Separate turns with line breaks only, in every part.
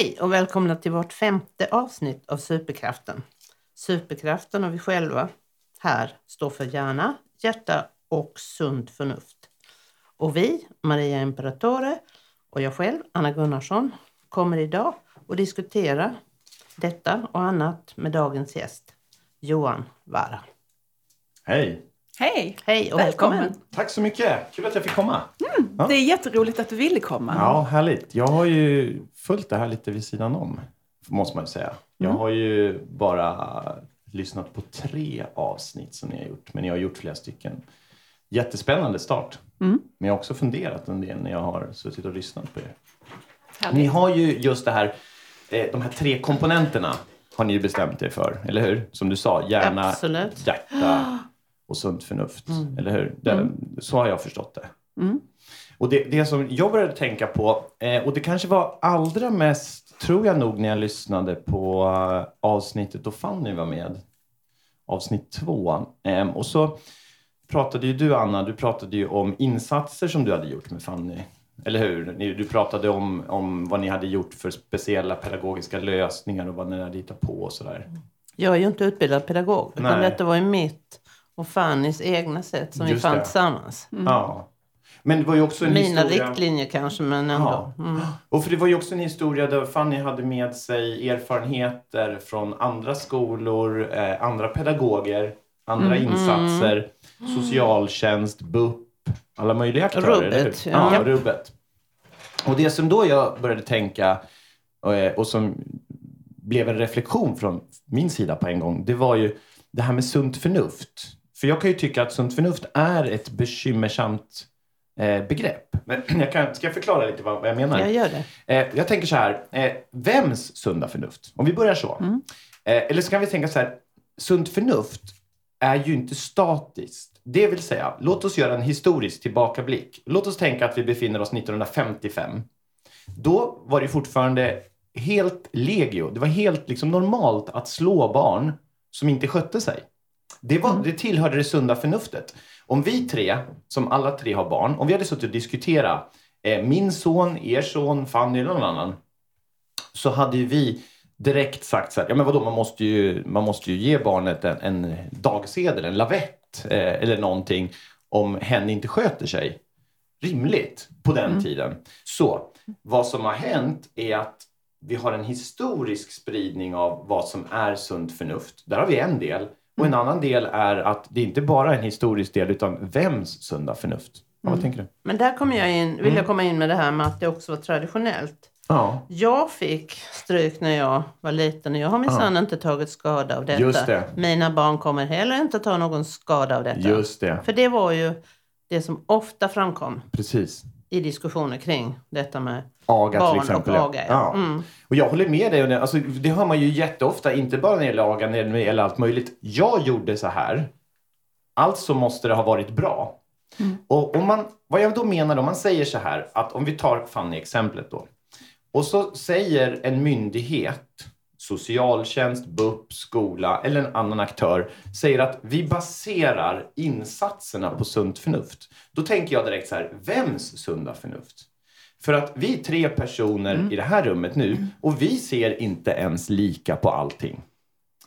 Hej och välkomna till vårt femte avsnitt av Superkraften. Superkraften och vi själva här står för hjärna, hjärta och sunt förnuft. Och vi, Maria Imperatore och jag själv, Anna Gunnarsson, kommer idag att diskutera detta och annat med dagens gäst, Johan Vara.
Hej!
Hej!
Hej och välkommen! välkommen.
Tack så mycket! Kul att jag fick komma.
Mm, ja. Det är jätteroligt att du ville komma.
Ja, härligt. Jag har ju följt det här lite vid sidan om, måste man ju säga. Jag mm. har ju bara lyssnat på tre avsnitt som ni har gjort, men ni har gjort flera stycken. Jättespännande start. Mm. Men jag har också funderat en del när jag har suttit och lyssnat på er. Härligt. Ni har ju just det här, eh, de här tre komponenterna har ni ju bestämt er för, eller hur? Som du sa, hjärna,
Absolut.
hjärta och sunt förnuft. Mm. Eller hur? Det, mm. Så har jag förstått det. Mm. Och det, det som jag började tänka på, eh, och det kanske var allra mest, tror jag nog, när jag lyssnade på uh, avsnittet då Fanny var med. Avsnitt två. Eh, och så pratade ju du, Anna, du pratade ju om insatser som du hade gjort med Fanny. Eller hur? Du pratade om, om vad ni hade gjort för speciella pedagogiska lösningar och vad ni hade hittat på och sådär.
Jag är ju inte utbildad pedagog, utan Nej. detta var ju mitt och Fannys egna sätt som Just vi fann det. tillsammans.
Mm. Ja. Men det var ju också en
Mina
historia...
riktlinjer kanske, men ändå.
Ja. Mm. Och för det var ju också en historia där Fanny hade med sig erfarenheter från andra skolor, eh, andra pedagoger, andra mm. insatser, mm. socialtjänst, BUP, alla möjliga aktörer.
Rubbet.
Ja. ja, rubbet. Och det som då jag började tänka och, eh, och som blev en reflektion från min sida på en gång, det var ju det här med sunt förnuft. För jag kan ju tycka att sunt förnuft är ett bekymmersamt eh, begrepp. Men jag kan, ska jag förklara lite vad, vad jag menar?
Jag gör det.
Eh, jag tänker så här, eh, vems sunda förnuft? Om vi börjar så. Mm. Eh, eller så kan vi tänka så här, sunt förnuft är ju inte statiskt. Det vill säga, låt oss göra en historisk tillbakablick. Låt oss tänka att vi befinner oss 1955. Då var det fortfarande helt legio. Det var helt liksom normalt att slå barn som inte skötte sig. Det, var, mm. det tillhörde det sunda förnuftet. Om vi tre, som alla tre har barn, om vi hade suttit och diskuterat eh, min son, er son, Fanny eller någon annan, så hade ju vi direkt sagt så här, ja men vadå, man måste ju, man måste ju ge barnet en, en dagsedel, en lavett eh, eller någonting om hen inte sköter sig. Rimligt på den mm. tiden. Så vad som har hänt är att vi har en historisk spridning av vad som är sunt förnuft. Där har vi en del. Och en annan del är att det inte bara är en historisk del utan vems sunda förnuft? Ja, mm. Vad tänker du?
Men där kommer jag in, vill jag mm. komma in med det här med att det också var traditionellt.
Ja.
Jag fick stryk när jag var liten och jag har minsann ja. inte tagit skada av detta.
Just det.
Mina barn kommer heller inte ta någon skada av detta.
Just det.
För det var ju det som ofta framkom.
Precis.
I diskussioner kring detta med
aga,
barn
till exempel.
och aga.
Ja. Mm. Och jag håller med dig. Alltså, det hör man ju jätteofta, inte bara när det gäller aga, när det gäller allt möjligt. Jag gjorde så här. Alltså måste det ha varit bra. Mm. Och om man, vad jag då menar om man säger så här, att om vi tar Fanny-exemplet då. Och så säger en myndighet, socialtjänst, BUP, skola eller en annan aktör, säger att vi baserar insatserna på sunt förnuft. Då tänker jag direkt så här, vems sunda förnuft? För att vi är tre personer mm. i det här rummet nu och vi ser inte ens lika på allting.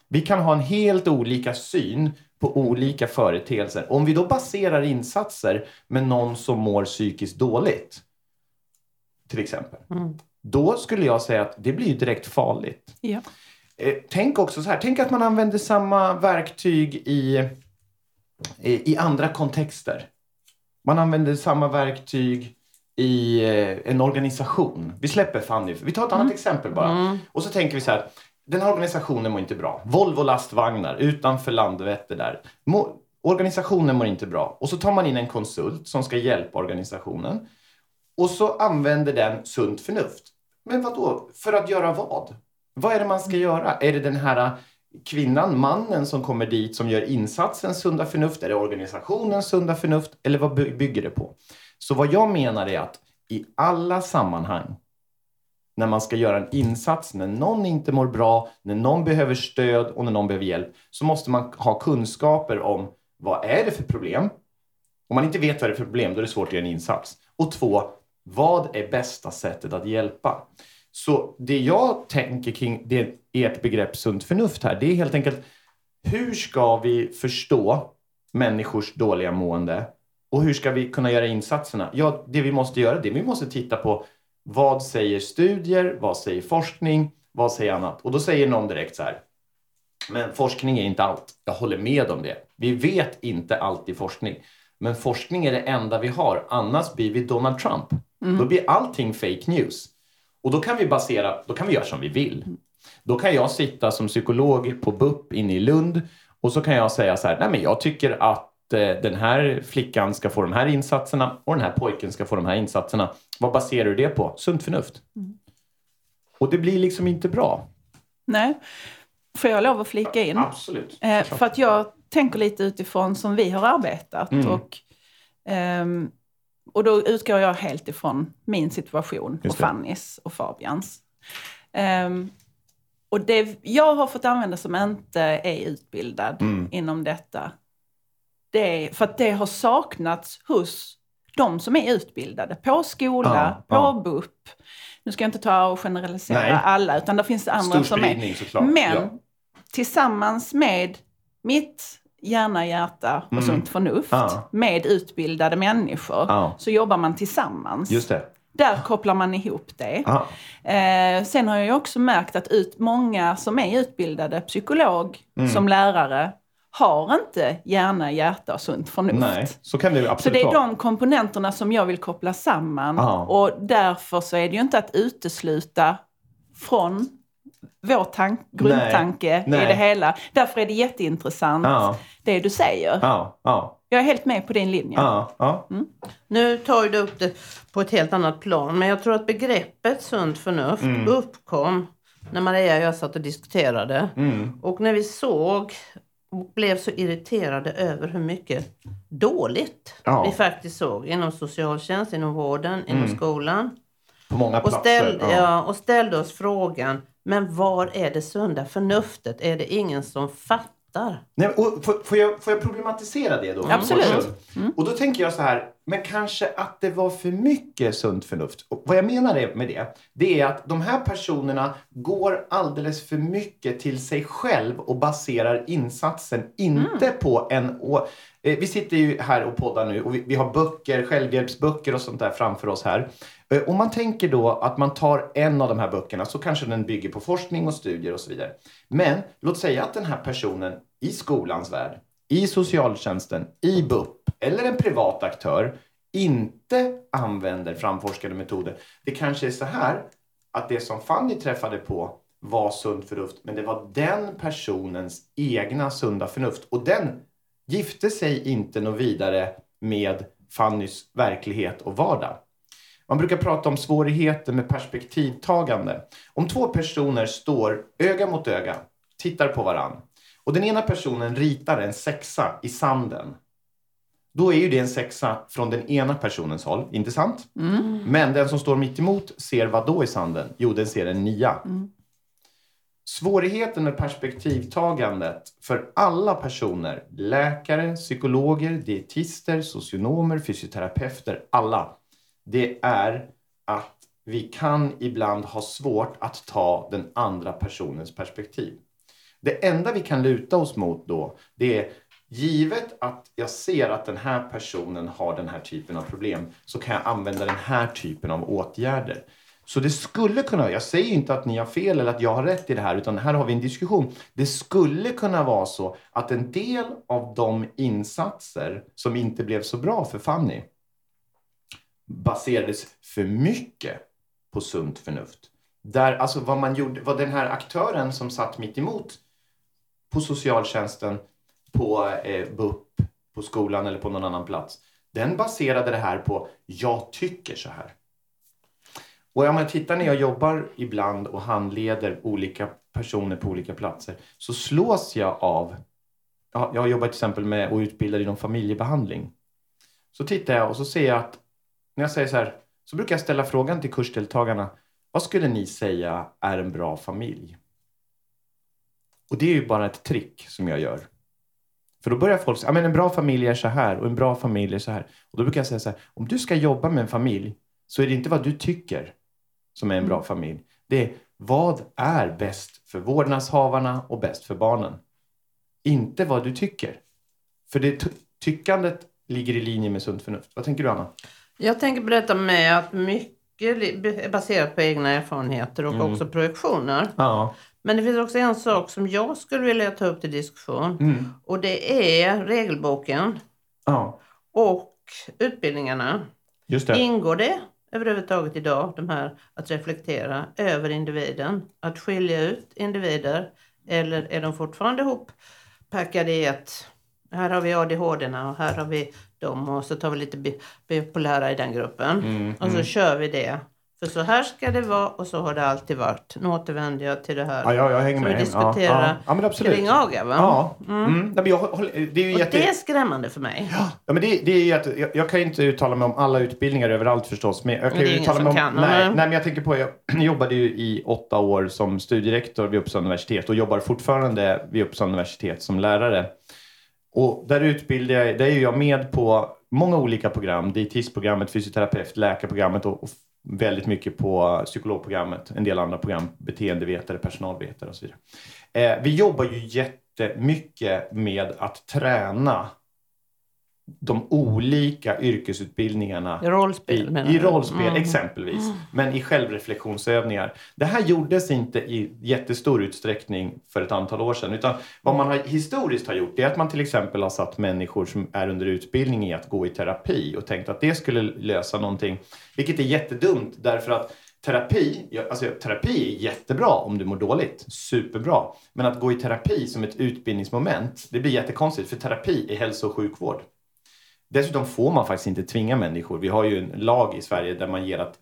Vi kan ha en helt olika syn på olika företeelser. Om vi då baserar insatser med någon som mår psykiskt dåligt, till exempel, mm. då skulle jag säga att det blir direkt farligt.
Ja.
Eh, tänk också så här, tänk att man använder samma verktyg i, i, i andra kontexter. Man använder samma verktyg i eh, en organisation. Vi släpper Fanny. Vi tar ett annat mm. exempel bara. Mm. Och så tänker vi så här. Den här organisationen mår inte bra. Volvo lastvagnar utanför Landvetter där. Må, organisationen mår inte bra. Och så tar man in en konsult som ska hjälpa organisationen. Och så använder den sunt förnuft. Men vad då? För att göra vad? Vad är det man ska göra? Är det den här äh, kvinnan, mannen som kommer dit som gör insatsen sunda förnuft? Är det organisationens sunda förnuft? Eller vad bygger det på? Så vad jag menar är att i alla sammanhang när man ska göra en insats, när någon inte mår bra, när någon behöver stöd och när någon behöver hjälp, så måste man ha kunskaper om vad är det för problem? Om man inte vet vad det är för problem, då är det svårt att göra en insats. Och två, vad är bästa sättet att hjälpa? Så det jag tänker kring det, ert begrepp sunt förnuft här, det är helt enkelt hur ska vi förstå människors dåliga mående och hur ska vi kunna göra insatserna? Ja, det vi måste göra, det vi måste titta på vad säger studier, vad säger forskning, vad säger annat? Och då säger någon direkt så här, men forskning är inte allt. Jag håller med om det. Vi vet inte allt i forskning. Men forskning är det enda vi har. Annars blir vi Donald Trump. Mm. Då blir allting fake news. Och då kan vi basera, då kan vi göra som vi vill. Då kan jag sitta som psykolog på BUP inne i Lund och så kan jag säga så här, nej men jag tycker att eh, den här flickan ska få de här insatserna och den här pojken ska få de här insatserna. Vad baserar du det på? Sunt förnuft. Mm. Och det blir liksom inte bra.
Nej. Får jag lov att flika in?
Absolut.
Eh, för att jag tänker lite utifrån som vi har arbetat. Mm. Och, ehm, och då utgår jag helt ifrån min situation och Fannys och Fabians. Um, och det jag har fått använda som inte är utbildad mm. inom detta, det är för att det har saknats hos de som är utbildade. På skola, ja, på ja. BUP. Nu ska jag inte ta och generalisera Nej. alla, utan det finns andra som är.
Såklart.
Men ja. tillsammans med mitt hjärna, hjärta och mm. sunt förnuft ja. med utbildade människor ja. så jobbar man tillsammans.
Just det.
Där kopplar man ihop det. Eh, sen har jag också märkt att ut, många som är utbildade psykolog mm. som lärare har inte hjärna, hjärta och sunt förnuft.
Nej, så kan det absolut
Så det är de komponenterna som jag vill koppla samman. Aha. Och därför så är det ju inte att utesluta från vår tank, grundtanke nej, nej. i det hela. Därför är det jätteintressant ja. det du säger.
Ja, ja.
Jag är helt med på din linje.
Mm. Nu tar du upp det på ett helt annat plan, men jag tror att begreppet sunt förnuft mm. uppkom när Maria och jag satt och diskuterade. Mm. Och när vi såg och blev så irriterade över hur mycket dåligt vi faktiskt såg inom socialtjänst, inom vården, inom mm. skolan.
På många
platser. Och ställde, ja. och ställde oss frågan men var är det sunda förnuftet? Är det ingen som fattar?
Nej, och får, får, jag, får jag problematisera det då?
Absolut.
Mm. Och då tänker jag så här, men kanske att det var för mycket sunt förnuft. Och vad jag menar med det, det är att de här personerna går alldeles för mycket till sig själv och baserar insatsen inte mm. på en... Och, eh, vi sitter ju här och poddar nu och vi, vi har böcker, självhjälpsböcker och sånt där framför oss här. Eh, om man tänker då att man tar en av de här böckerna så kanske den bygger på forskning och studier och så vidare. Men låt säga att den här personen i skolans värld, i socialtjänsten, i BUP eller en privat aktör inte använder framforskade metoder. Det kanske är så här att det som Fanny träffade på var sunt förnuft, men det var den personens egna sunda förnuft. Och den gifte sig inte något vidare med Fannys verklighet och vardag. Man brukar prata om svårigheter med perspektivtagande. Om två personer står öga mot öga, tittar på varann och den ena personen ritar en sexa i sanden. Då är ju det en sexa från den ena personens håll, inte sant? Mm. Men den som står mitt emot ser vad då i sanden? Jo, den ser en nia. Mm. Svårigheten med perspektivtagandet för alla personer, läkare, psykologer, dietister, socionomer, fysioterapeuter, alla, det är att vi kan ibland ha svårt att ta den andra personens perspektiv. Det enda vi kan luta oss mot då, det är givet att jag ser att den här personen har den här typen av problem så kan jag använda den här typen av åtgärder. Så det skulle kunna, jag säger inte att ni har fel eller att jag har rätt i det här, utan här har vi en diskussion. Det skulle kunna vara så att en del av de insatser som inte blev så bra för Fanny, baserades för mycket på sunt förnuft. Där, alltså vad man gjorde, vad den här aktören som satt mitt emot på socialtjänsten, på eh, BUP, på skolan eller på någon annan plats. Den baserade det här på jag tycker så här. Och om jag tittar när jag jobbar ibland och handleder olika personer på olika platser så slås jag av, jag jobbar till exempel med och utbildar inom familjebehandling. Så tittar jag och så ser jag att när jag säger så här, så brukar jag ställa frågan till kursdeltagarna. Vad skulle ni säga är en bra familj? Och det är ju bara ett trick som jag gör. För då börjar folk säga, men en bra familj är så här och en bra familj är så här. Och då brukar jag säga så här, om du ska jobba med en familj så är det inte vad du tycker som är en bra mm. familj. Det är vad är bäst för vårdnadshavarna och bäst för barnen? Inte vad du tycker. För det ty- tyckandet ligger i linje med sunt förnuft. Vad tänker du Anna?
Jag tänker detta med att mycket är baserat på egna erfarenheter och också projektioner.
Ja.
Men det finns också en sak som jag skulle vilja ta upp till diskussion.
Mm.
Och det är regelboken
Ja,
och utbildningarna.
just det.
Ingår det överhuvudtaget idag, de här att reflektera över individen? Att skilja ut individer? Eller är de fortfarande ihoppackade i ett här har vi adhd och här har vi dem och så tar vi lite bi- bipolära i den gruppen.
Mm,
och så kör vi det. För så här ska det vara och så har det alltid varit. Nu återvänder jag till det här
Ja, jag, jag hänger
som
med.
vi diskuterade
ja, ja. ja,
kring AGA. Va?
Ja, mm. Nej, men jag, det är ju
Och
jätte...
det är skrämmande för mig.
Ja, men det, det är jätte... jag, jag kan ju inte uttala mig om alla utbildningar överallt förstås. Men jag kan
Men det är
ju
ingen
uttala
som
mig om,
kan,
nej, nej, men jag tänker på... Jag jobbade ju i åtta år som studierektor vid Uppsala universitet och jobbar fortfarande vid Uppsala universitet som lärare. Och där utbildar jag, där är jag med på många olika program. Dietistprogrammet, fysioterapeut, läkarprogrammet och, och väldigt mycket på psykologprogrammet. En del andra program, beteendevetare, personalvetare och så vidare. Eh, vi jobbar ju jättemycket med att träna de olika yrkesutbildningarna
I rollspel
i, i rollspel
Mm.
exempelvis, men i självreflektionsövningar. Det här gjordes inte i jättestor utsträckning för ett antal år sedan, utan vad man har, historiskt har gjort är att man till exempel har satt människor som är under utbildning i att gå i terapi och tänkt att det skulle lösa någonting, vilket är jättedumt därför att Terapi, alltså terapi är jättebra om du mår dåligt. Superbra. Men att gå i terapi som ett utbildningsmoment, det blir jättekonstigt. För terapi är hälso och sjukvård. Dessutom får man faktiskt inte tvinga människor. Vi har ju en lag i Sverige där man ger att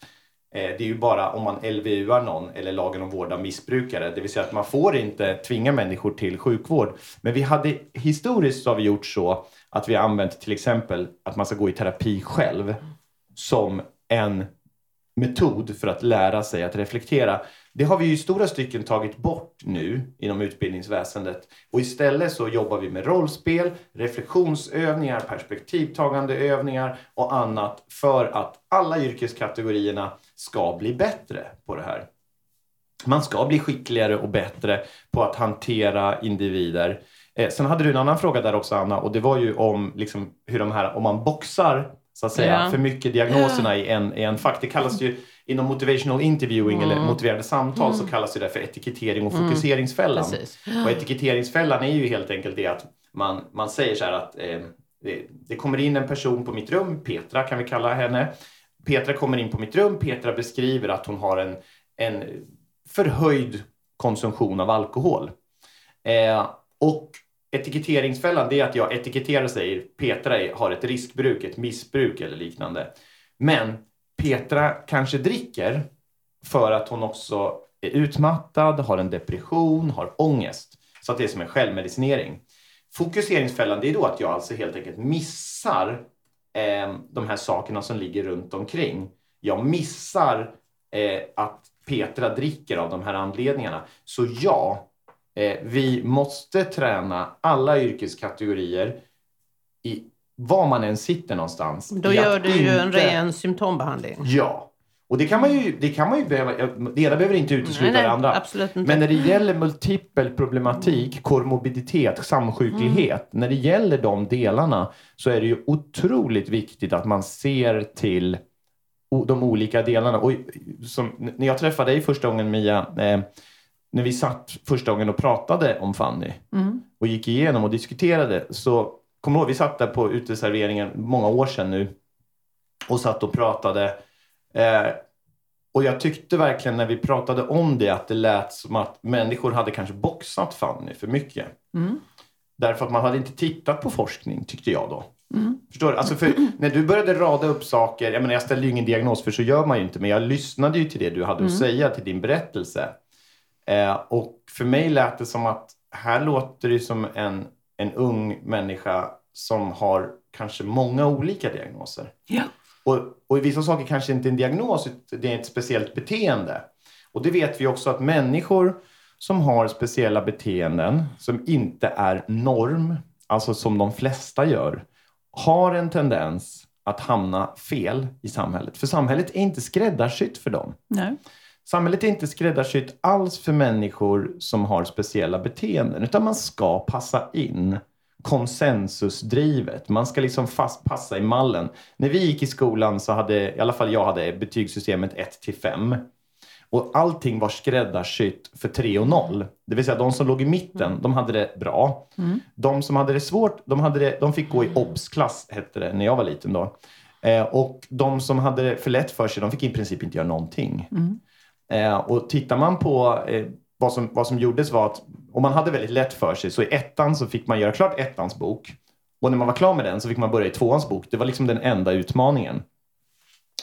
eh, det är ju bara om man LVUar någon eller lagen om vård av missbrukare. Det vill säga att man får inte tvinga människor till sjukvård. Men vi hade historiskt så har vi gjort så att vi har använt till exempel att man ska gå i terapi själv som en metod för att lära sig att reflektera. Det har vi ju i stora stycken tagit bort nu inom utbildningsväsendet. Och istället så jobbar vi med rollspel, reflektionsövningar, perspektivtagande övningar och annat för att alla yrkeskategorierna ska bli bättre på det här. Man ska bli skickligare och bättre på att hantera individer. Eh, sen hade du en annan fråga där också Anna och det var ju om liksom, hur de här, om man boxar så att säga,
Ja.
för mycket diagnoserna i en, i en fack. Det kallas ju inom motivational interviewing eller motiverande samtal så kallas det för etikettering och fokuseringsfällan.
Precis.
Och etiketteringsfällan är ju helt enkelt det att man, man säger så här att eh, det, det kommer in en person på mitt rum, Petra kan vi kalla henne. Petra kommer in på mitt rum, Petra beskriver att hon har en, en förhöjd konsumtion av alkohol. Eh, och etiketteringsfällan det är att jag etiketterar och säger Petra har ett riskbruk, ett missbruk eller liknande. Men Petra kanske dricker för att hon också är utmattad, har en depression, har ångest. Så att det är som en självmedicinering. Fokuseringsfällan det är då att jag alltså helt enkelt missar eh, de här sakerna som ligger runt omkring. Jag missar eh, att Petra dricker av de här anledningarna. Så ja, eh, vi måste träna alla yrkeskategorier i var man än sitter någonstans.
Då gör du ju en ren symptombehandling.
Ja, och det kan man ju, det kan man ju behöva, det ena behöver inte utesluta
Nej,
det andra.
absolut inte.
Men när det gäller multipel problematik, komorbiditet, samsjuklighet, när det gäller de delarna så är det ju otroligt viktigt att man ser till de olika delarna. Och som, när jag träffade dig första gången Mia, eh, när vi satt första gången och pratade om Fanny och gick igenom och diskuterade så kommer ihåg, vi satt där på uteserveringen många år sedan nu och satt och pratade. Eh, och jag tyckte verkligen när vi pratade om det att det lät som att människor hade kanske boxat Fanny för mycket. Därför att man hade inte tittat på forskning, tyckte jag då. Förstår du? Alltså för när du började rada upp saker, jag menar jag ställde ju ingen diagnos för så gör man ju inte, men jag lyssnade ju till det du hade att säga till din berättelse. Eh, och för mig lät det som att här låter det som en, en ung människa som har kanske många olika diagnoser.
Ja.
Och, och i vissa saker kanske inte en diagnos, det är ett speciellt beteende. Och det vet vi också att människor som har speciella beteenden som inte är norm, alltså som de flesta gör, har en tendens att hamna fel i samhället. För samhället är inte skräddarsytt för dem.
Nej.
Samhället är inte skräddarsytt alls för människor som har speciella beteenden, utan man ska passa in konsensusdrivet. Man ska liksom fast passa i mallen. När vi gick i skolan så hade, i alla fall jag hade betygssystemet 1 till 5. Och allting var skräddarsytt för 3 och 0. Det vill säga de som låg i mitten, de hade det bra.
Mm.
De som hade det svårt, de, hade det, de fick gå i obs-klass, hette det, när jag var liten då. Eh, och de som hade det för lätt för sig, de fick i princip inte göra någonting.
Mm.
Eh, och tittar man på eh, vad, som, vad som gjordes var att om man hade väldigt lätt för sig, så i ettan så fick man göra klart ettans bok. Och när man var klar med den så fick man börja i tvåans bok. Det var liksom den enda utmaningen.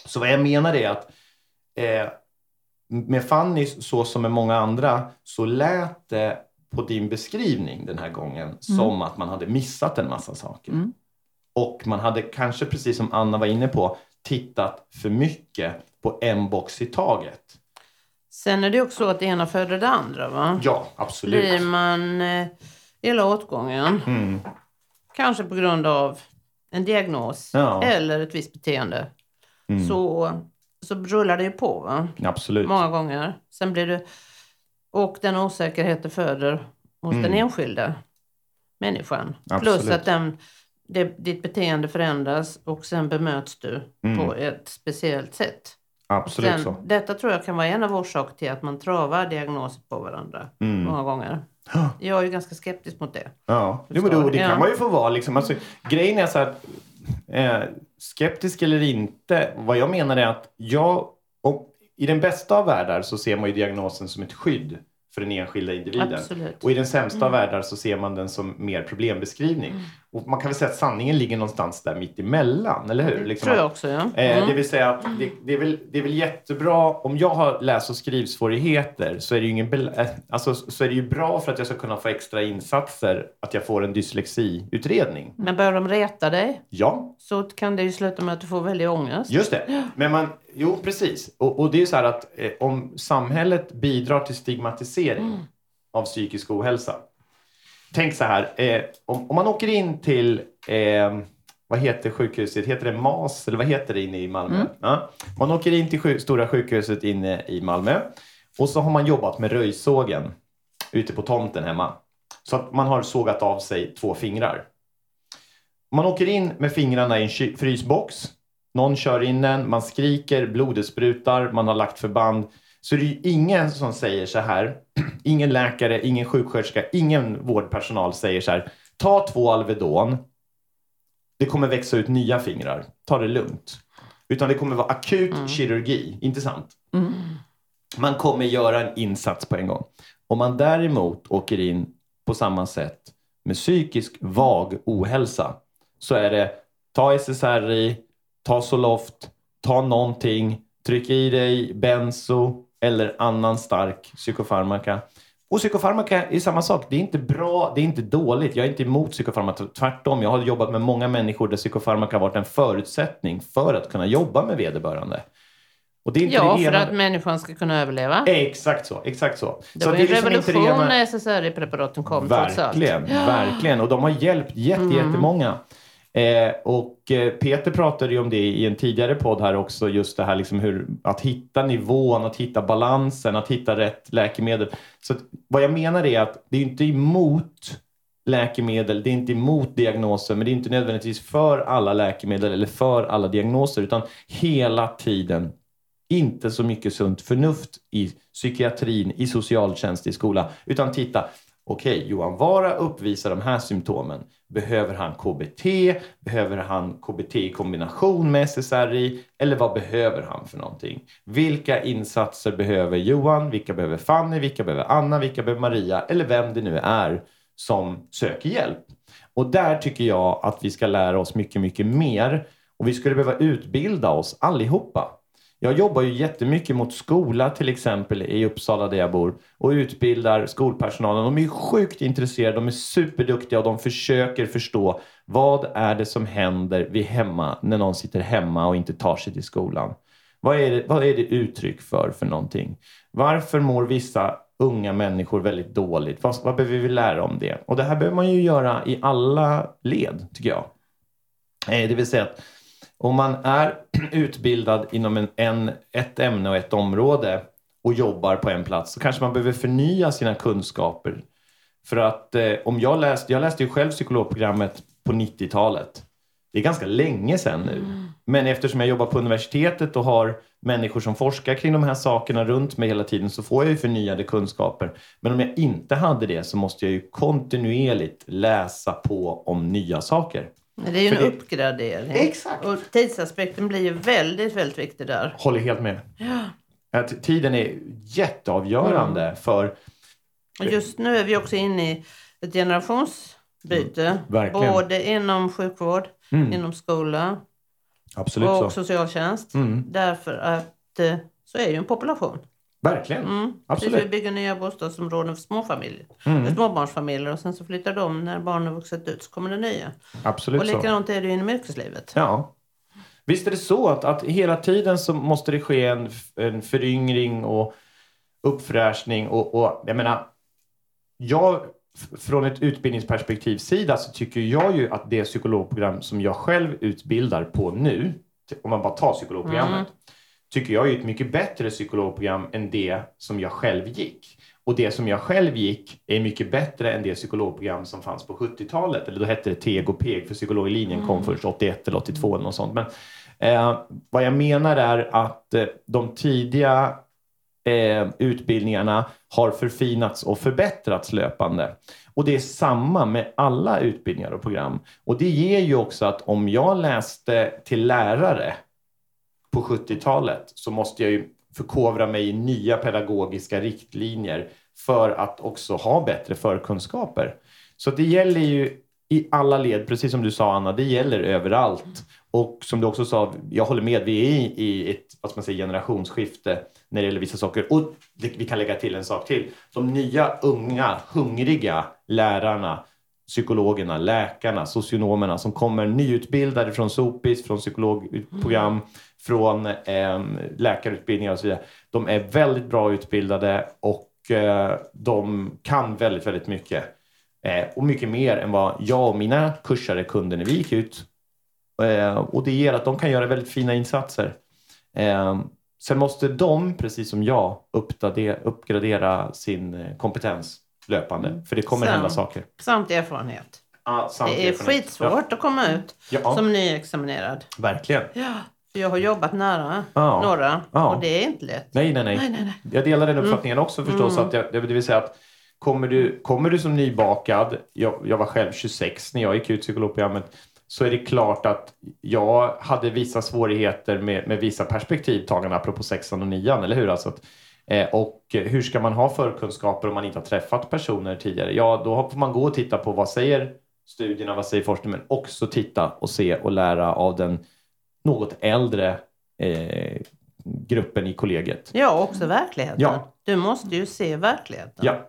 Så vad jag menar är att eh, med Fanny, så som med många andra, så lät det på din beskrivning den här gången som att man hade missat en massa saker.
Mm.
Och man hade kanske, precis som Anna var inne på, tittat för mycket på en box i taget.
Sen är det också så att det ena föder det andra. Va?
Ja, absolut.
Blir man eh, illa åtgången,
Mm.
kanske på grund av en diagnos
Ja.
eller ett visst beteende,
Mm.
så, så rullar det ju på. Va?
Absolut.
Många gånger. Sen blir det... Och den osäkerheten föder hos
Mm.
den enskilda människan.
Absolut.
Plus att den, det, ditt beteende förändras och sen bemöts du
Mm.
på ett speciellt sätt.
Absolut
Sen,
så.
detta tror jag kan vara en av orsakerna till att man travar diagnoser på varandra
Mm.
många gånger. Jag är ju ganska skeptisk mot det.
Ja, jo, men då, det kan man ju få vara. Liksom. Alltså, grejen är så här, eh, skeptisk eller inte, vad jag menar är att jag, om, i den bästa av världar så ser man ju diagnosen som ett skydd för den enskilda individen.
Absolut.
Och i den sämsta av världar så ser man den som mer problembeskrivning. Och man kan väl säga att sanningen ligger någonstans där mitt emellan, eller hur?
Det
Liksom
tror jag också, ja.
Eh,
Mm.
Det vill säga att det, det, är väl, det är väl jättebra, om jag har läs och skrivsvårigheter så är det ju ingen, eh, alltså, så är det ju bra för att jag ska kunna få extra insatser att jag får en dyslexiutredning.
Men börjar de reta dig
Ja,
så kan det ju sluta med att du får väldig ångest.
just det. Men man, jo precis. Och, och det är ju så här att eh, om samhället bidrar till stigmatisering av psykisk ohälsa. Tänk så här, eh, om, om man åker in till eh, vad heter sjukhuset? Heter det MAS eller vad heter det inne i Malmö? Ja. Man åker in till sju, stora sjukhuset inne i Malmö och så har man jobbat med röjsågen ute på tomten hemma. Så att man har sågat av sig två fingrar. Man åker in med fingrarna i en frysbox. Någon kör in den, man skriker, blodet sprutar, man har lagt förband. Så det är ju ingen som säger så här, ingen läkare, ingen sjuksköterska, ingen vårdpersonal säger så här, ta två Alvedon, det kommer växa ut nya fingrar, ta det lugnt. Utan det kommer vara akut kirurgi, inte sant? Man kommer göra en insats på en gång. Om man däremot åker in på samma sätt med psykisk vag ohälsa så är det ta SSRI, ta Zoloft, ta någonting, tryck i dig benzo eller annan stark psykofarmaka. Och psykofarmaka är samma sak. Det är inte bra, det är inte dåligt. Jag är inte emot psykofarmaka. Tvärtom, jag har jobbat med många människor där psykofarmaka har varit en förutsättning för att kunna jobba med vederbörande. Och det är inte
Ja,
det
för
ena...
att människan ska kunna överleva.
Exakt så, exakt så.
Det
så
var ju
är liksom det
revolution
ena-
när SSRI-preparaten kom.
Verkligen, verkligen. Och de har hjälpt jätte,
Mm.
jättemånga. Eh, och eh, Peter pratade ju om det i en tidigare podd här också, just det här liksom hur, att hitta nivån, att hitta balansen, att hitta rätt läkemedel. Så att, vad jag menar är att det är inte emot läkemedel, det är inte emot diagnoser, men det är inte nödvändigtvis för alla läkemedel eller för alla diagnoser, utan hela tiden inte så mycket sunt förnuft i psykiatrin, i socialtjänst, i skola, utan titta, okej, Johan Vara uppvisar de här symptomen. Behöver han KBT? Behöver han KBT i kombination med SSRI? Eller vad behöver han för någonting? Vilka insatser behöver Johan? Vilka behöver Fanny? Vilka behöver Anna? Vilka behöver Maria? Eller vem det nu är som söker hjälp. Och där tycker jag att vi ska lära oss mycket, mycket mer. Och vi skulle behöva utbilda oss allihopa. Jag jobbar ju jättemycket mot skola till exempel i Uppsala där jag bor och utbildar skolpersonalen. De är sjukt intresserade, de är superduktiga och de försöker förstå vad är det som händer vid hemma när någon sitter hemma och inte tar sig till skolan. Vad är det, vad är det uttryck för för någonting? Varför mår vissa unga människor väldigt dåligt? Vad, vad behöver vi lära om det? Och det här behöver man ju göra i alla led, tycker jag. Eh, det vill säga att om man är utbildad inom en, en, ett ämne och ett område och jobbar på en plats så kanske man behöver förnya sina kunskaper. För att eh, om jag läste, jag läste ju själv psykologprogrammet på 90-talet. Det är ganska länge sedan nu. Men eftersom jag jobbar på universitetet och har människor som forskar kring de här sakerna runt mig hela tiden så får jag ju förnyade kunskaper. Men om jag inte hade det så måste jag ju kontinuerligt läsa på om nya saker.
Det är ju en
det-
uppgradering.
Exakt.
Och tidsaspekten blir ju väldigt, väldigt viktig där.
Håller helt med. Att tiden är jätteavgörande för
Och just nu är vi också inne i ett generationsbyte.
Mm.
Både inom sjukvård,
Mm.
inom skola
Absolut
och
så.
socialtjänst.
Mm.
Därför att eh, så är ju en population.
Verkligen.
Mm.
Absolut.
Vi bygger nya bostadsområden för småfamiljer.
Mm.
För småbarnsfamiljer och sen så flyttar de när barnen vuxit ut så kommer det nya.
Absolut
och
så.
likadant är det inom yrkeslivet.
Ja. Visst är det så att, att hela tiden så måste det ske en, en föryngring och uppfräschning och, och jag menar, jag från ett utbildningsperspektiv sida så tycker jag ju att det psykologprogram som jag själv utbildar på nu, om man bara tar psykologprogrammet,
Mm.
Tycker jag är ett mycket bättre psykologprogram än det som jag själv gick. Och det som jag själv gick är mycket bättre än det psykologprogram som fanns på 70-talet. Eller då hette det TEG och PEG för psykologlinjen kom först 81 eller 82 eller något sånt. Men eh, vad jag menar är att eh, de tidiga eh, utbildningarna har förfinats och förbättrats löpande. Och det är samma med alla utbildningar och program. Och det ger ju också att om jag läste till lärare på 70-talet så måste jag ju förkovra mig i nya pedagogiska riktlinjer för att också ha bättre förkunskaper. Så det gäller ju i alla led, precis som du sa Anna, det gäller överallt. Och som du också sa, jag håller med, vi är i, i ett vad ska man säga, generationsskifte när det gäller vissa saker. Och vi kan lägga till en sak till. De nya, unga, hungriga lärarna, psykologerna, läkarna, socionomerna som kommer nyutbildade från SOPIS, från psykologprogram, från eh, läkarutbildningar och så vidare. De är väldigt bra utbildade och eh, de kan väldigt, väldigt mycket. Eh, och mycket mer än vad jag och mina kursare kunde när vi gick ut. Eh, och det ger att de kan göra väldigt fina insatser. Eh, sen måste de, precis som jag, uppdatera, uppgradera sin eh, kompetens löpande. För det kommer
Sen-
hända saker.
Samt erfarenhet.
Ah, samt
Det är
erfarenhet.
skitsvårt att komma ut
Ja, ja
som nyexaminerad.
verkligen.
Ja, för jag har jobbat nära
Ja.
några
Ja.
och det är inte lätt.
Nej, nej, nej.
Nej, nej, nej.
Jag delar den uppfattningen också förstås.
Mm.
Att jag, det vill säga att kommer du, kommer du som nybakad, jag, jag var själv 26 när jag gick ut psykologprogrammet, så är det klart att jag hade vissa svårigheter med, med vissa perspektivtagande apropå sexan och nian, eller hur? Alltså att, och hur ska man ha förkunskaper om man inte har träffat personer tidigare? Ja, då får man gå och titta på vad säger studierna, vad säger forskningen, men också titta och se och lära av den något äldre eh, gruppen i kollegiet.
Ja, också verkligheten.
Ja.
Du måste ju se verkligheten.
Ja,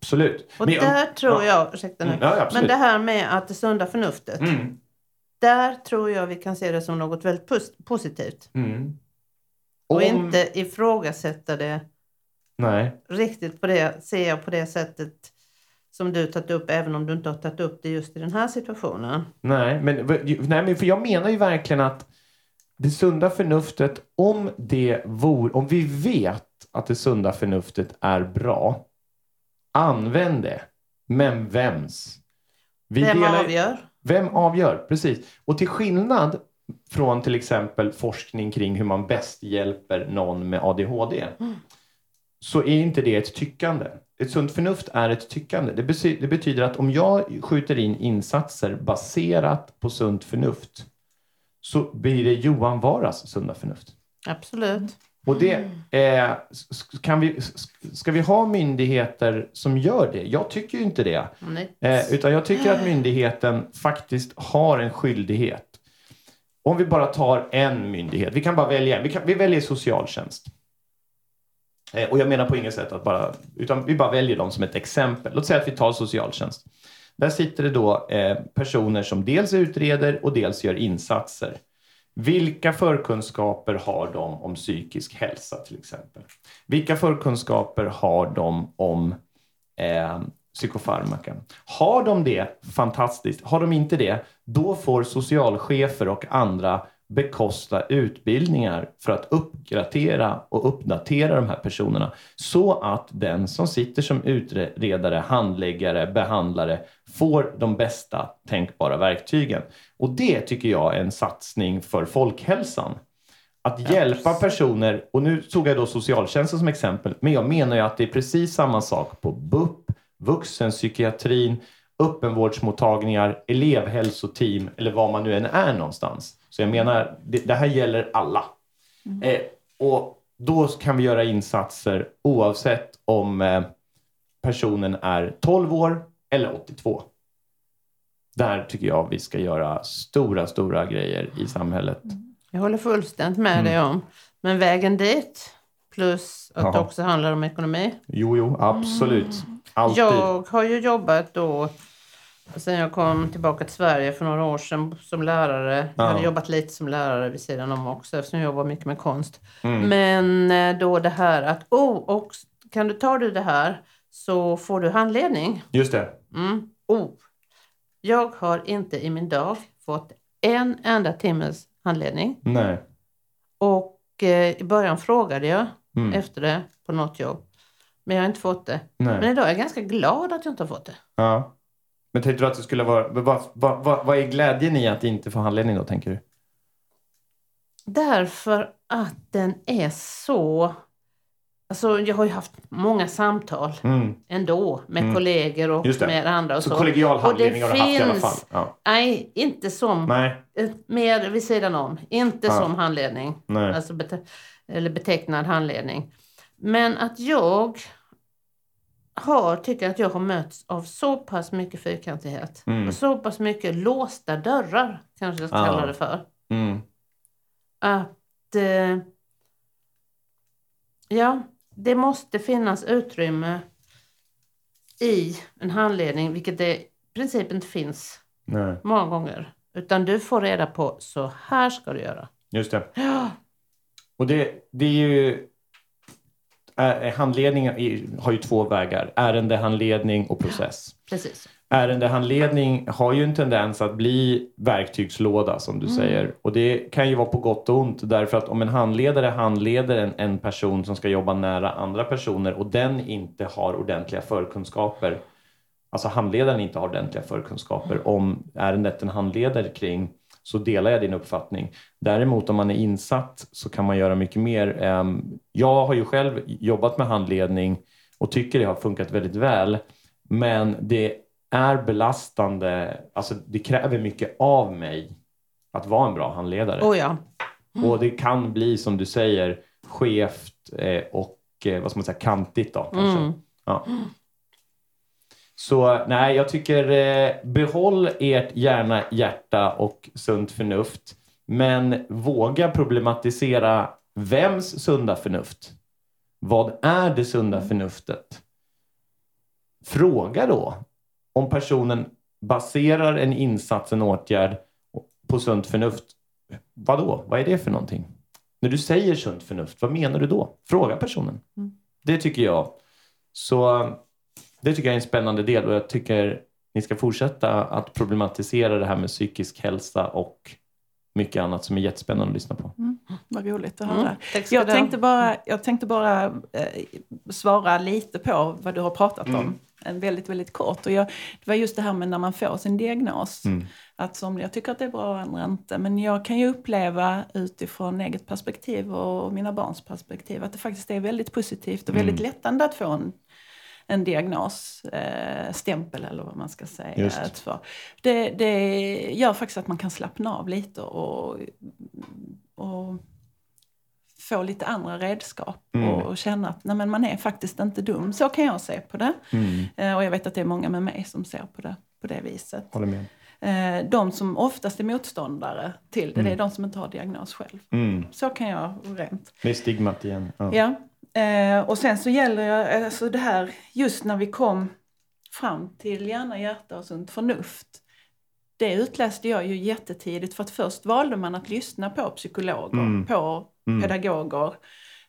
absolut.
Och
Men jag-
där tror
ja.
jag, ursäkta nu,
Mm, ja, absolut.
men det här med att det sunda förnuftet.
Mm.
Där tror jag vi kan se det som något väldigt pos- positivt.
Mm.
Och
Om-
inte ifrågasätta det
Nej.
riktigt på det, ser jag på det sättet som du tagit upp, även om du inte har tagit upp det just i den här situationen.
Nej, men, nej, men för jag menar ju verkligen att det sunda förnuftet, om det vore, om vi vet att det sunda förnuftet är bra, använd det. Men vems? Vi
Vem
delar-
avgör?
Vem avgör? Precis. Och till skillnad från till exempel forskning kring hur man bäst hjälper någon med ADHD så är inte det ett tyckande. Ett sunt förnuft är ett tyckande. Det, bety- det betyder att om jag skjuter in insatser baserat på sunt förnuft så blir det Johan Varas sunda förnuft.
Absolut.
Och det eh, kan vi, ska vi ha myndigheter som gör det? Jag tycker ju inte det. Eh, utan jag tycker att myndigheten faktiskt har en skyldighet. Om vi bara tar en myndighet, vi kan bara välja en. Vi, kan, vi väljer socialtjänst. Eh, och jag menar på inget sätt att bara, utan vi bara väljer dem som ett exempel. Låt säga att vi tar socialtjänst. Där sitter det då eh, personer som dels utreder och dels gör insatser. Vilka förkunskaper har de om psykisk hälsa till exempel? Vilka förkunskaper har de om eh, psykofarmaka? Har de det, fantastiskt. Har de inte det, då får socialchefer och andra bekosta utbildningar för att uppgradera och uppdatera de här personerna så att den som sitter som utredare, handläggare, behandlare får de bästa tänkbara verktygen. Och det tycker jag är en satsning för folkhälsan. Att hjälpa personer, och nu tog jag då socialtjänsten som exempel, men jag menar ju att det är precis samma sak på BUP, vuxenpsykiatrin, öppenvårdsmottagningar, elevhälsoteam eller var man nu än är någonstans. Så jag menar, det, det här gäller alla. Mm. Eh, och då kan vi göra insatser oavsett om eh, personen är 12 år eller 82. Där tycker jag vi ska göra stora, stora grejer i samhället. Mm.
Jag håller fullständigt med mm. dig om. Men vägen dit, plus att Aha. det också handlar om ekonomi.
Jo, jo, absolut. Mm. Alltid.
Jag har ju jobbat då sen jag kom tillbaka till Sverige för några år sedan som lärare. Ja. Jag hade jobbat lite som lärare vid sidan om också eftersom jag jobbar mycket med konst. Mm. Men eh, då det här att, oh, och kan du ta du det här så får du handledning.
Just det.
Mm. Oh. Jag har inte i min dag fått en enda timmes handledning.
Nej.
Och eh, i början frågade jag mm. efter det på något jobb. Men jag har inte fått det. Nej. Men idag är jag ganska glad att jag inte har fått det.
Ja. Men tänkte du att det skulle vara... Vad, vad, vad, vad är glädjen i att inte få handledning då, tänker du?
Därför att den är så... Alltså jag har ju haft många samtal mm. ändå med mm. kollegor och med andra. Och
så, så kollegial handledning har du haft i alla fall?
Ja. Nej, inte som... Nej. Eh, mer vid sidan om. Inte ja. som handledning. Nej. Alltså bete, eller betecknad handledning. Men att jag har, tycker att jag har mötts av så pass mycket fyrkantighet. Mm. Och så pass mycket låsta dörrar, kanske jag ska kalla det för. Mm. Att... Eh, ja, det måste finnas utrymme i en handledning, vilket det i princip inte finns Nej. många gånger. Utan du får reda på, så här ska du göra.
Just det.
Ja.
Och det, det är ju handledning har ju två vägar. Ärendehandledning och process.
Ja, precis.
Ärendehandledning har ju en tendens att bli verktygslåda som du mm. säger. Och det kan ju vara på gott och ont därför att om en handledare handleder en, en person som ska jobba nära andra personer och den inte har ordentliga förkunskaper, alltså handledaren inte har ordentliga förkunskaper om ärendet den handleder kring så delar jag din uppfattning. Däremot om man är insatt så kan man göra mycket mer. Ehm, jag har ju själv jobbat med handledning och tycker det har funkat väldigt väl. Men det är belastande, alltså det kräver mycket av mig att vara en bra handledare.
Oh ja.
mm. Och det kan bli som du säger skevt eh, och eh, vad ska man säga, kantigt då kanske. Mm. Ja. Så nej, jag tycker eh, behåll ert hjärna, hjärta och sunt förnuft. Men våga problematisera vems sunda förnuft? Vad är det sunda mm. förnuftet? Fråga då om personen baserar en insats, en åtgärd på sunt förnuft. Vad då? Vad är det för någonting? När du säger sunt förnuft, vad menar du då? Fråga personen. Mm. Det tycker jag. Så det tycker jag är en spännande del och jag tycker ni ska fortsätta att problematisera det här med psykisk hälsa och mycket annat som är jättespännande att lyssna på.
Mm, vad roligt att höra. Mm, jag, tänkte bara, jag tänkte bara eh, svara lite på vad du har pratat mm. om. En väldigt, väldigt kort. Och jag, det var just det här med när man får sin diagnos. Mm. Att somliga tycker att det är bra och andra inte. Men jag kan ju uppleva utifrån eget perspektiv och mina barns perspektiv att det faktiskt är väldigt positivt och väldigt mm. lättande att få en en diagnosstämpel eh, eller vad man ska säga. För. Det, det gör faktiskt att man kan slappna av lite och, och få lite andra redskap mm. och, och, känna att nej, men man är faktiskt inte dum. Så kan jag se på det. Mm. Eh, och jag vet att det är många med mig som ser på det på det viset.
Håller med.
Eh, de som oftast är motståndare till det, mm. det är mm. de som inte har diagnos själv. Mm. Så kan jag rent.
Det är stigmat igen.
Ja. ja. Eh, och sen så gäller alltså det här, just när vi kom fram till hjärna, hjärta och sunt förnuft. Det utläste jag ju jättetidigt för att först valde man att lyssna på psykologer, mm. på mm. pedagoger.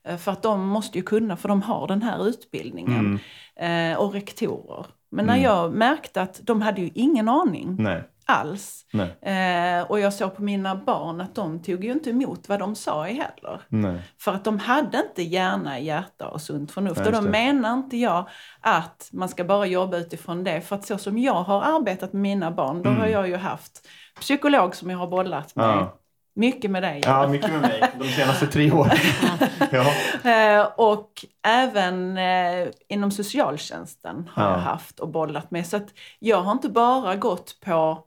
Eh, för att de måste ju kunna, för de har den här utbildningen. Mm. Eh, och rektorer. Men när mm. jag märkte att de hade ju ingen aning.
Nej.
Alls. Eh, och jag såg på mina barn att de tog ju inte emot vad de sa heller.
Nej.
För att de hade inte hjärna, hjärta och sunt förnuft. Och då menar inte jag att man ska bara jobba utifrån det. För att så som jag har arbetat med mina barn, då har jag ju haft psykolog som jag har bollat med.
Mm. Ja.
Mycket med dig.
Ja, mycket med mig de senaste tre åren. ja.
Eh, och även eh, inom socialtjänsten har
Ja.
jag haft och bollat med. Så att jag har inte bara gått på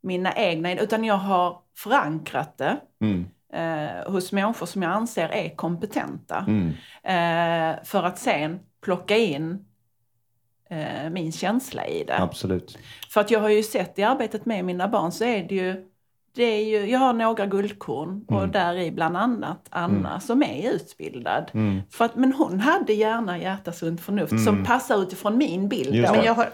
mina egna, utan jag har förankrat det
Mm.
eh, hos människor som jag anser är kompetenta.
Mm.
Eh, för att sen plocka in eh, min känsla i det.
Absolut.
För att jag har ju sett i arbetet med mina barn så är det ju, det är ju jag har några guldkorn och där i bland annat Anna som är utbildad.
Mm.
För att, men hon hade gärna hjärta, sunt förnuft som passar utifrån min bild.
Just.
Men jag har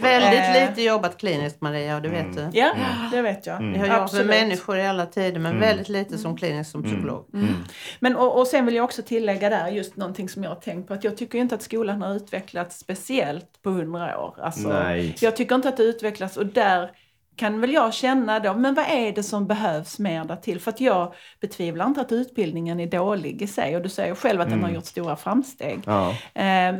väldigt
Eh.
lite jobbat kliniskt Maria och det vet du.
Ja, det vet jag.
Jag har jobbat med
Absolut.
människor i alla tider men väldigt lite som klinisk som psykolog.
Men, och, och sen vill jag också tillägga där just någonting som jag har tänkt på. Att jag tycker inte att skolan har utvecklats speciellt på hundra år. Alltså,
Nej.
Jag tycker inte att det utvecklas och där kan väl jag känna då, men vad är det som behövs mer där till? För att jag betvivlar inte att utbildningen är dålig i sig och du säger själv att den har gjort stora framsteg.
Ja.
Eh,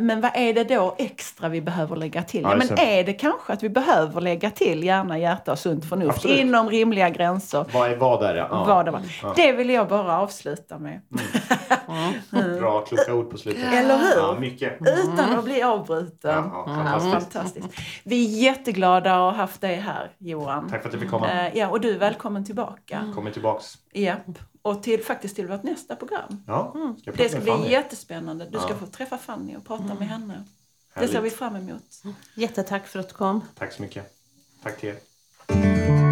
Men vad är det då extra vi behöver lägga till?
Ja,
Ja, men är det kanske att vi behöver lägga till hjärna, hjärta och sunt förnuft
Absolut.
inom rimliga gränser?
Vad är vad är det? Ja.
Vad det, var. det vill jag bara avsluta med.
Bra, kloka ord på slutet.
Eller hur?
Ja, mycket.
Utan att bli avbruten.
Ja, ja, fantastiskt.
Fantastiskt. Vi är jätteglada att ha haft dig här, Johan.
Tack för att du fick komma.
Eh, ja, och du är välkommen tillbaka.
Kommer tillbaks.
Japp. Och till, faktiskt till vårt nästa program.
Ja, ska jag prata
Det ska bli
Fanny?
jättespännande. Du ska
Ja.
få träffa Fanny och prata med henne. Det
Härligt.
ser vi fram emot.
Jättetack för att du kom.
Tack så mycket. Tack till er.